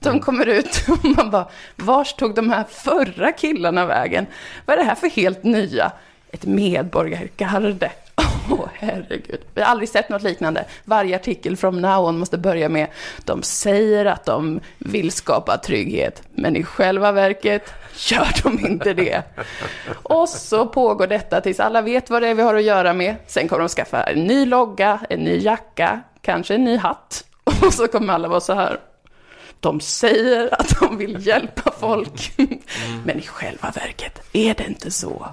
De kommer ut och man bara, vars tog de här förra killarna vägen? Vad är det här för helt nya? Ett medborgargarde. Åh, oh, herregud. Vi har aldrig sett något liknande. Varje artikel från now on måste börja med, de säger att de vill skapa trygghet, men i själva verket gör de inte det. Och så pågår detta tills alla vet vad det är vi har att göra med. Sen kommer de skaffa en ny logga, en ny jacka, kanske en ny hatt. Och så kommer alla vara så här, de säger att de vill hjälpa folk, mm. men i själva verket är det inte så.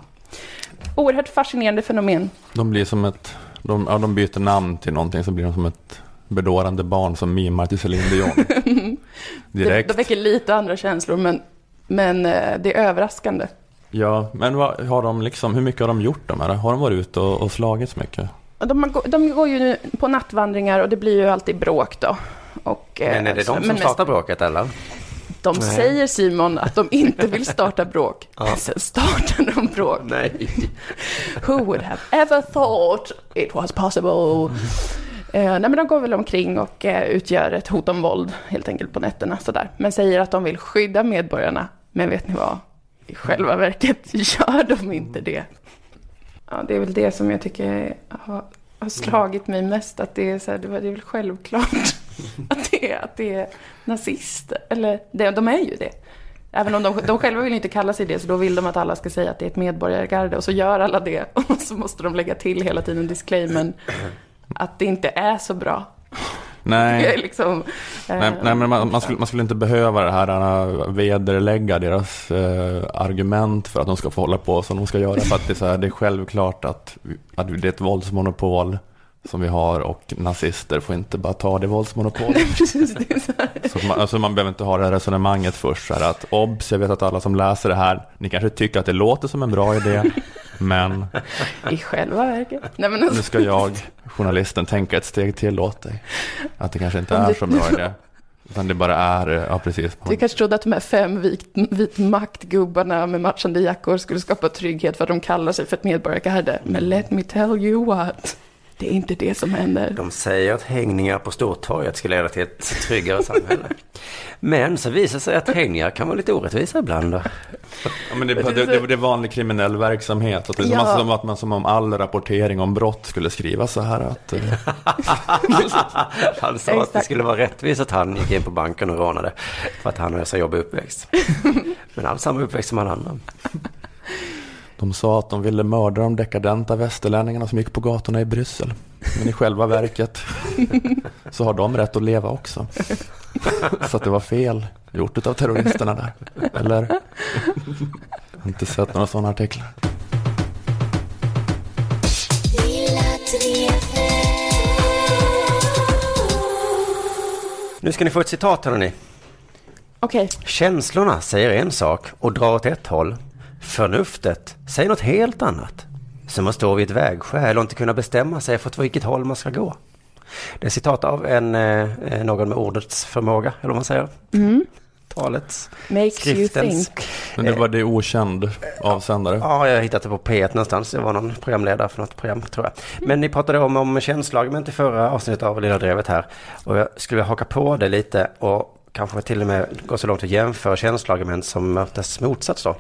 Oerhört fascinerande fenomen. De blir som ett, de, ja, de byter namn till någonting så blir de som ett bedårande barn som mimar till Céline Dion. Direkt. Det, det väcker lite andra känslor, men, men eh, det är överraskande. Ja, men vad, har de liksom, hur mycket har de gjort de här? Har de varit ute och, och slagits mycket? De, de går ju på nattvandringar och det blir ju alltid bråk då. Och, men är det de som startar bråket eller? De Nej. säger Simon att de inte vill starta bråk. ja. Sen startar de bråk. Nej. Who would have ever thought it was possible? Eh, nej, men de går väl omkring och eh, utgör ett hot om våld helt enkelt på nätterna sådär. Men säger att de vill skydda medborgarna. Men vet ni vad? I själva verket gör de inte det. Ja, det är väl det som jag tycker har, har slagit mig mest. Att det är, så här, det är väl självklart. att, det är, att det är nazister. Eller det, de är ju det. Även om de, de själva vill inte kalla sig det, så då vill de att alla ska säga att det är ett medborgargarde. Och så gör alla det. Och så måste de lägga till hela tiden disclaimern att det inte är så bra. Nej, liksom, nej, eh, nej, men man, man, skulle, man, skulle, inte behöva det här vederlägga deras uh, argument för att de ska få hålla på som de ska göra. För att det är, så här, det är självklart att, att det är ett våldsmonopol som vi har och nazister får inte bara ta det våldsmonopolet. Precis, det så, så man, alltså man behöver inte ha det här resonemanget först, så här att obs, jag vet att alla som läser det här, ni kanske tycker att det låter som en bra idé, men... I själva verket. Nej, men alltså... Nu ska jag, journalisten, tänka ett steg till åt dig. Att det kanske inte är så bra idé. Utan det bara är, ja precis. Du kanske trodde att de här fem vit, vit maktgubbarna med matchande jackor skulle skapa trygghet för att de kallar sig för ett medborgargarde. Men let me tell you what. Det är inte det som händer. De säger att hängningar på Stortorget ska leda till ett tryggare samhälle. Men så visar sig att hängningar kan vara lite orättvisa ibland. Då. Ja, men det, det, det, det är vanlig kriminell verksamhet. Att det är Ja. som, att man, som om all rapportering om brott skulle skrivas så här att... eh, Han sa att det skulle vara rättvist att han gick in på banken och rånade. För att han har så jobbig uppväxt. Men han har samma uppväxt som alla andra. De sa att de ville mörda de dekadenta västerlänningarna som gick på gatorna i Bryssel. Men i själva verket så har de rätt att leva också. Så att det var fel gjort av terroristerna där. Eller? Jag har inte sett några sådana artiklar. Nu ska ni få ett citat hörni. Okej. Känslorna säger en sak och drar åt ett håll. Förnuftet säger något helt annat. Så man står vid ett vägskäl och inte kunna bestämma sig för åt vilket håll man ska gå. Det är citat av en, eh, någon med ordets förmåga, eller vad man säger. Mm. Talets, Makes you skriftens. think. Men det var det okänd avsändare. Ja, jag har hittat det på P1 någonstans. Det var någon programledare för något program, tror jag. Men ni pratade om, om känsloargument i förra avsnittet av Lilla Drevet här. Och jag skulle haka på det lite och kanske till och med gå så långt att jämföra känsloargument som mötes motsats då.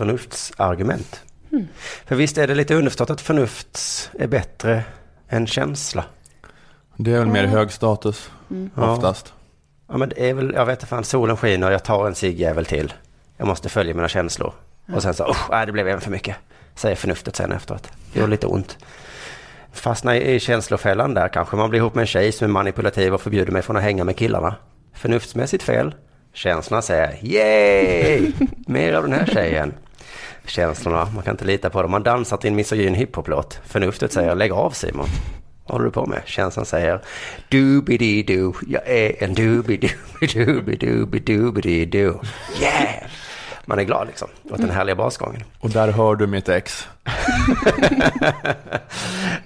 Förnuftsargument. Mm. För visst är det lite underförstått att förnuft är bättre än känsla? Det är väl mer hög status Mm. oftast. Ja, men det är väl, jag vet inte fan, solen skiner och jag tar en ciggjävel till. Jag måste följa mina känslor. Och sen så, usch, nej, det blev en för mycket. Säger förnuftet sen efteråt. Det gör lite ont. Fastna i i känslofällan där kanske man blir ihop med en tjej som är manipulativ och förbjuder mig från att hänga med killarna. Förnuftsmässigt fel. Känslorna säger yay! Mer av den här tjejen. Känslorna, man kan inte lita på dem. Man dansar till en misogyn hiphop-låt. Förnuftet säger lägg av Simon. Vad håller du på med? Känslan säger doobidi-doo, jag är en doobidi-doobidi-doobidi-doobidi-doo. Yeah! Man är glad liksom, åt den härliga basgången. Och där hör du mitt ex.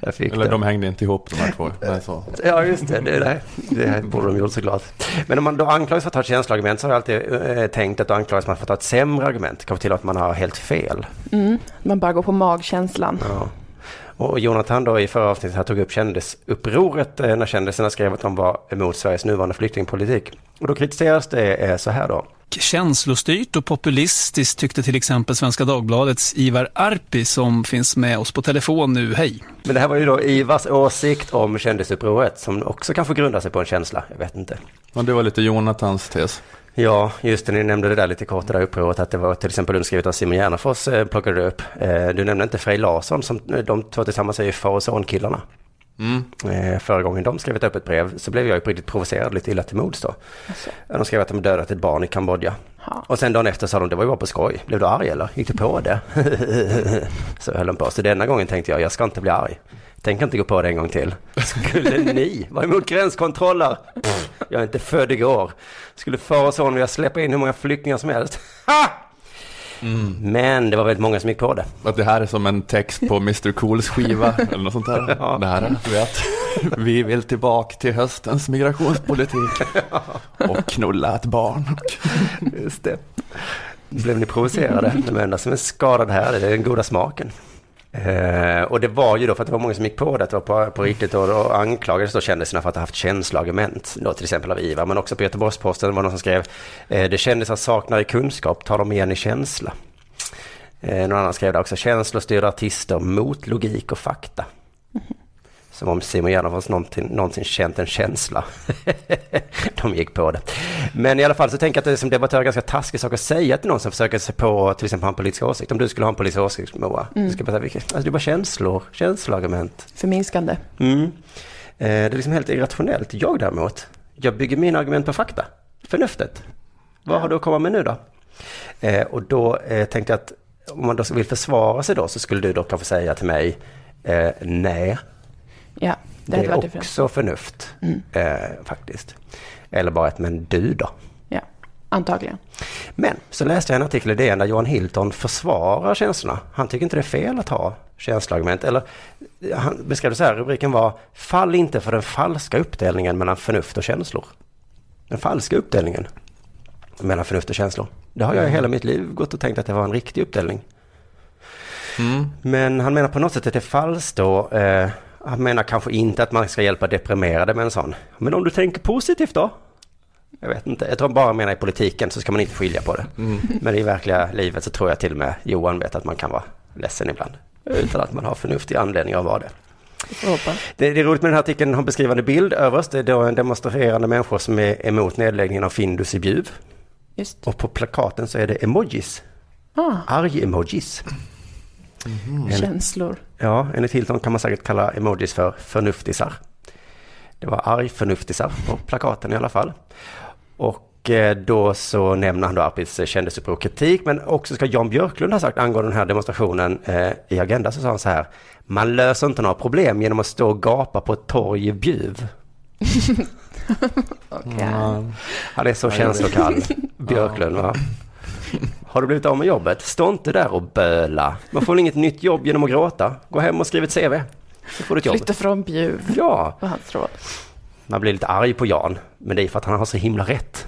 Eller det. de hängde inte ihop de här två. Men så. Ja, just det. Det, det. det borde de gjort såklart. Men om man då anklagas för att ha ett känsloargument så har jag alltid eh, tänkt att då anklagas man för att ha ett sämre argument. Kanske till att man har helt fel. Mm. Man bara går på magkänslan. Ja. Och Jonathan då i förra avsnittet här tog upp kändisupproret eh, när kändisarna skrev att de var emot Sveriges nuvarande flyktingpolitik. Och då kritiseras det eh, så här då. Känslostyrt och populistiskt tyckte till exempel Svenska Dagbladets Ivar Arpi som finns med oss på telefon nu. Hej! Men det här var ju då Ivars åsikt om kändisupproret som också kanske grundar sig på en känsla. Jag vet inte. Och det var lite Jonathans tes. Ja, just det. Ni nämnde det där lite kort, det där upproret, att det var till exempel underskrivet av Simon Gärdenfors, eh, plockade du upp. Eh, du nämnde inte Frej Larsson, som eh, de två tillsammans är ju far och son-killarna. Mm. Eh, förra gången de skrev ett öppet brev så blev jag ju på riktigt provocerad, lite illa till mods då. De skrev att de dödat ett barn i Kambodja. Och sen dagen efter sa de, det var ju bara på skoj. Blev du arg eller? Gick du på det? så höll de på. Så denna gången tänkte jag, jag ska inte bli arg. Tänk inte gå på det en gång till. Skulle ni vara emot gränskontroller? Pff, jag är inte född igår. Skulle far och son vilja släppa in hur många flyktingar som helst? Ha! Men det var väldigt många som gick på det. Att det här är som en text på Mr Cools skiva eller något sånt där. Ja. Det här är, du vet, vi vill tillbaka till höstens migrationspolitik och knulla ett barn. Just det. Blev ni provocerade? De enda som är skadade här det är den goda smaken. Eh, och det var ju då för att det var många som gick på det, att det var på, på riktigt och då anklagades då kändisarna för att ha haft känsloargument, då till exempel av Ivar, men också på Göteborgs-Posten var det någon som skrev eh, det kändisar saknar i kunskap tar de igen i känsla. Eh, någon annan skrev det också, känslostyrda artister mot logik och fakta. Mhm. Som om Simon Gärdenfors någonsin, någonsin känt en känsla. De gick på det. Men i alla fall så tänker jag att det är som debattör ganska taskig sak att säga till någon som försöker sig på till exempel en politisk åsikt. Om du skulle ha en politisk åsikt Moa. Mm. Du ska bara säga, alltså det är bara känslor, känsloargument. Förminskande. Mm. Eh, det är liksom helt irrationellt. Jag däremot, jag bygger mina argument på fakta. Förnuftet. Vad har du att komma med nu då? Eh, och då eh, tänkte jag att om man då vill försvara sig då så skulle du då kanske säga till mig eh, nej. Ja, det Det är varit different. också förnuft, Mm. eh, faktiskt. Eller bara ett men du då? Ja, antagligen. Men så läste jag en artikel i DN där Johan Hilton försvarar känslorna. Han tycker inte det är fel att ha känsloargument. Eller han beskrev det så här, rubriken var Fall inte för den falska uppdelningen mellan förnuft och känslor. Den falska uppdelningen mellan förnuft och känslor. Det har jag Mm. hela mitt liv gått och tänkt att det var en riktig uppdelning. Mm. Men han menar på något sätt att det är falskt då. Eh, han menar kanske inte att man ska hjälpa deprimerade med en sån. Men om du tänker positivt då? Jag vet inte. Jag tror bara han menar i politiken så ska man inte skilja på det. Mm. Men i verkliga livet så tror jag till och med Johan vet att man kan vara ledsen ibland. Utan att man har förnuftig anledning att vara det. Det, det är roligt med den här artikeln, den har en beskrivande bild överst. Det är då en demonstrerande människor som är emot nedläggningen av Findus i Bjuv. Just. Och på plakaten så är det emojis. Ah, Arg-emojis. En- känslor. Ja, enligt Hilton kan man säkert kalla emojis för förnuftisar. Det var arg-förnuftisar på plakaten i alla fall. Och eh, då så nämner han då Arpids eh, kändisuppror kritik, men också ska Jan Björklund ha sagt angående den här demonstrationen eh, i Agenda så sa han så här. Man löser inte några problem genom att stå och gapa på ett torg i Bjuv. Okej. Han är så känslokall. Björklund va? Har du blivit av med jobbet? Stå inte där och böla. Man får väl inget nytt jobb genom att gråta. Gå hem och skriv ett CV. Så får du ett jobb. Flytta från Bjuv. Ja. Var hans råd. Man blir lite arg på Jan, men det är för att han har så himla rätt.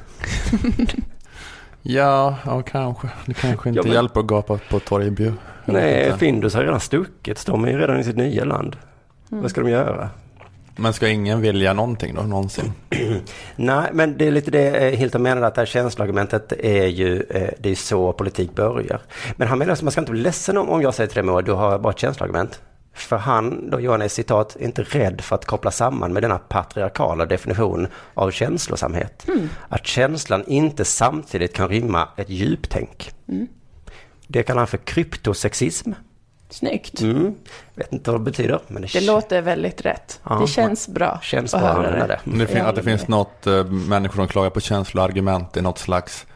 Ja, ja kanske. Det kanske inte Ja, men- hjälper att gapa på Torgeby. Jag vet Nej. Findus har redan stuckit. De är ju redan i sitt nya land. Vad ska de göra? Men ska ingen vilja någonting då, någonsin? Nej, men det är lite det eh, Hilton menar att det här känsloargumentet är ju, eh, det är så politik börjar. Men han menar att man ska inte bli ledsen om, om jag säger till dig Moa, du har bara ett känsloargument. För han, då Johan är citat, inte rädd för att koppla samman med denna patriarkala definition av känslosamhet. Att känslan inte samtidigt kan rymma ett djuptänk. Mm. Det kallar han för kryptosexism. Snyggt. Mm. Vet inte vad det betyder, men det, Det låter väldigt rätt. Ja, det känns bra känns att bra höra det. det. Det fin- att det finns något, eh, människor som klagar på känsloargument i något slags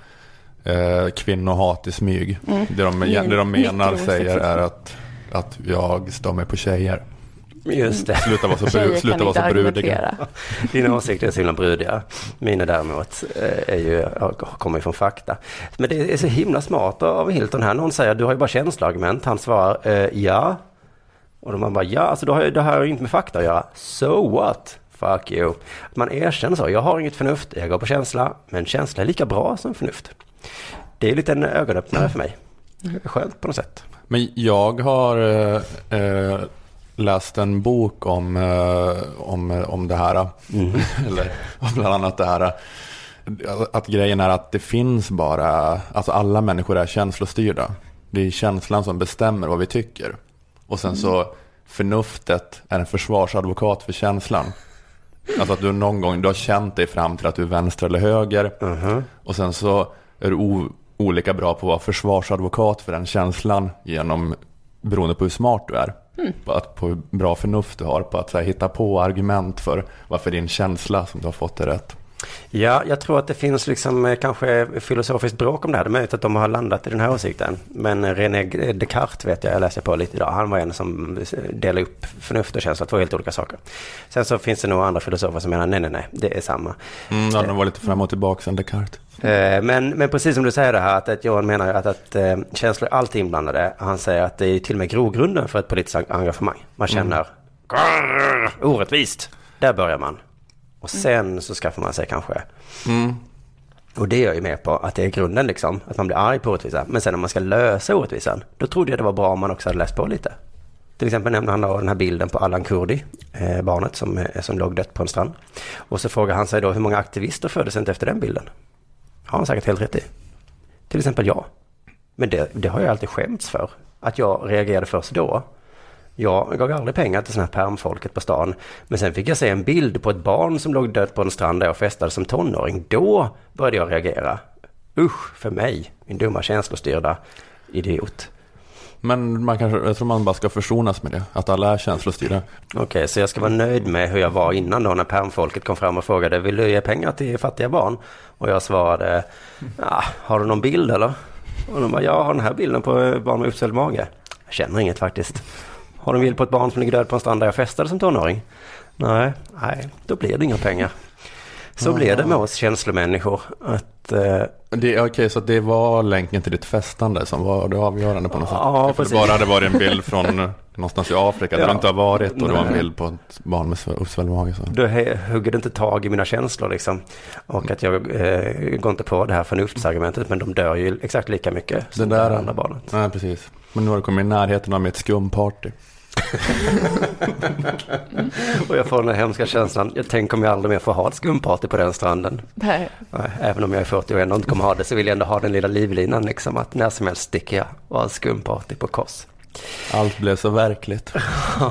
eh, kvinnohat i smyg. Mm. Det, de, Min- det de menar säger är att, att jag stör mig på tjejer. Just det. Sluta vara så, bru, sluta vara så brudiga. Dina åsikter är så himla brudiga. Mina däremot eh, är ju, ja, kommer ju från fakta. Men det är så himla smart av Hilton här. Någon säger du har ju bara känsloargument. Han svarar eh, ja. Och då man bara ja, alltså då har jag, det här har ju inte med fakta att göra. So what? Fuck you. Att man erkänner så. Jag har inget förnuft, jag går på känsla. Men känsla är lika bra som förnuft. Det är lite en ögonöppnare för mig. Skönt på något sätt. Men jag har eh, eh, läst en bok om, eh, om, om det här. Mm. Eller bland annat det här. Att grejen är att det finns bara, alltså alla människor är känslostyrda. Det är känslan som bestämmer vad vi tycker. Och sen så förnuftet är en försvarsadvokat för känslan. Alltså att du någon gång, du har känt dig fram till att du är vänster eller höger. Och sen så är du olika bra på att vara försvarsadvokat för den känslan genom, beroende på hur smart du är. Mm. På, att, på hur bra förnuft du har, på att så här, hitta på argument för varför din känsla som du har fått är rätt. Ja, jag tror att det finns liksom eh, kanske filosofiskt bråk om det här. Det är möjligt att de har landat i den här åsikten. Men eh, René Descartes vet jag, jag läste på lite idag. Han var en som eh, delade upp förnuft och känsla, två helt olika saker. Sen så finns det nog andra filosofer som menar nej, nej, nej, det är samma. Mm, ja, de var lite fram och tillbaka sen Descartes. Eh, Men, men precis som du säger det här, att, att Johan menar att, att eh, känslor är alltid inblandade. Han säger att det är till och med grogrunden för ett politiskt engagemang. Man känner "Grrr, orättvist. Där börjar man. Och sen så skaffar man sig kanske Mm. och det är jag ju med på, att det är grunden liksom, att man blir arg på orättvisa. Men sen när man ska lösa orättvisan, då trodde jag det var bra om man också hade läst på lite. Till exempel nämnde han då den här bilden på Allan Kurdi, eh, barnet som, eh, som låg dött på en strand. Och så frågar han sig då hur många aktivister föddes inte efter den bilden? Har han säkert helt rätt i. Till exempel jag. Men det, det har jag alltid skämts för, att jag reagerade först då. Jag gav aldrig pengar till sådana här permfolket på stan. Men sen fick jag se en bild på ett barn som låg dött på en strand där jag festade som tonåring. Då började jag reagera. Usch för mig, min dumma känslostyrda idiot. Men man kanske, jag tror man bara ska försonas med det, att alla är känslostyrda. Okej, så jag ska vara nöjd med hur jag var innan då när permfolket kom fram och frågade vill du ge pengar till fattiga barn? Och jag svarade, ja, har du någon bild eller? Och de bara, jag har den här bilden på barn med uppsvälld mage. Jag känner inget faktiskt. Har du en bild på ett barn som ligger död på en strand där jag festade som tonåring? Nej, nej, då blir det inga pengar. Så blir det med oss känslomänniskor. Att, eh, det, okej, så det var länken till ditt festande som var det avgörande på något sätt? Ja, För precis. det bara hade varit en bild från någonstans i Afrika där Ja. du inte har varit och det var en Nej. bild på ett barn med sv- uppsvälld mage. Så. Då hugger det inte tag i mina känslor liksom. Och att jag eh, går inte på det här förnuftsargumentet, men de dör ju exakt lika mycket Det som det där, andra barnet. Nej, precis. Men nu har du kommit i närheten av mitt skumparty. Och jag får den här hemska känslan, jag tänker om jag aldrig mer får ha ett skumparty på den stranden. Nej. Nej, Även om jag är 40 och ändå inte kommer ha det så vill jag ändå ha den lilla livlinan liksom att när som helst sticker jag och har skumparty på Kos. Allt blev så verkligt.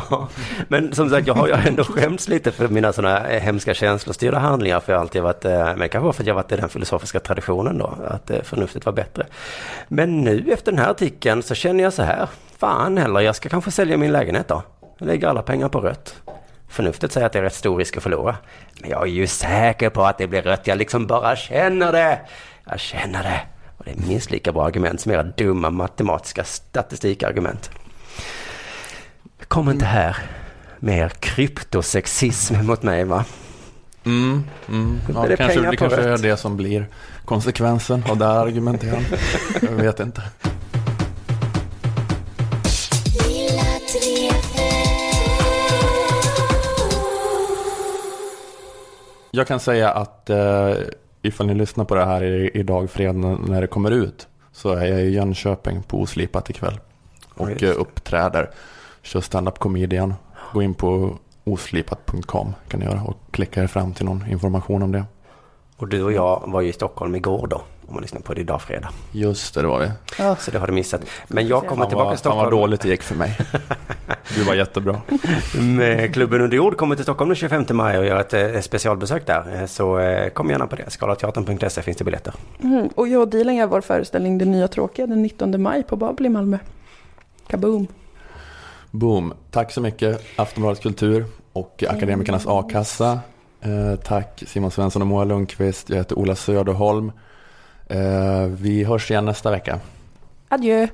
Men som sagt, jag har ju ändå skämts lite för mina sådana eh, hemska känslostyrda handlingar. För jag alltid varit, eh, men kanske var för att jag varit i den filosofiska traditionen då, att eh, förnuftet var bättre. Men nu efter den här artikeln så känner jag så här, fan heller, jag ska kanske sälja min lägenhet då. Jag lägger alla pengar på rött. Förnuftet säger att det är rätt stor risk att förlora. Men jag är ju säker på att det blir rött, jag liksom bara känner det. Jag känner det. Och det är minst lika bra argument som era dumma matematiska statistikargument. Kom inte här med er kryptosexism mot mig va? Mm, mm. Ja, det kanske, det kanske är det som blir konsekvensen av det här argumentet. Jag vet inte. Jag kan säga att eh, ifall ni lyssnar på det här idag fredag när det kommer ut så är jag i Jönköping på Oslipat ikväll och just eh, uppträder. Kör stand-up comedian. Gå in på oslipat.com kan ni göra och klicka er fram till någon information om det. Och du och jag var ju i Stockholm igår då, om man lyssnar på det idag fredag. Just det, det var vi. Så det har du missat. Men jag kommer Fan tillbaka vad, till Stockholm. Fan vad dåligt det gick för mig. Du var jättebra. Med klubben under jord kommer till Stockholm den 25 maj och gör ett eh, specialbesök där. Eh, Så eh, kom gärna på det. Skalateatern.se finns det biljetter. Mm. Och jag och Dilan gör vår föreställning Det nya tråkiga den 19 maj på Babel i Malmö. Kaboom! Boom. Tack så mycket Aftonbladets Kultur och Akademikernas A-kassa. Eh, tack Simon Svensson och Moa Lundqvist. Jag heter Ola Söderholm. Eh, vi hörs igen nästa vecka. Adjö!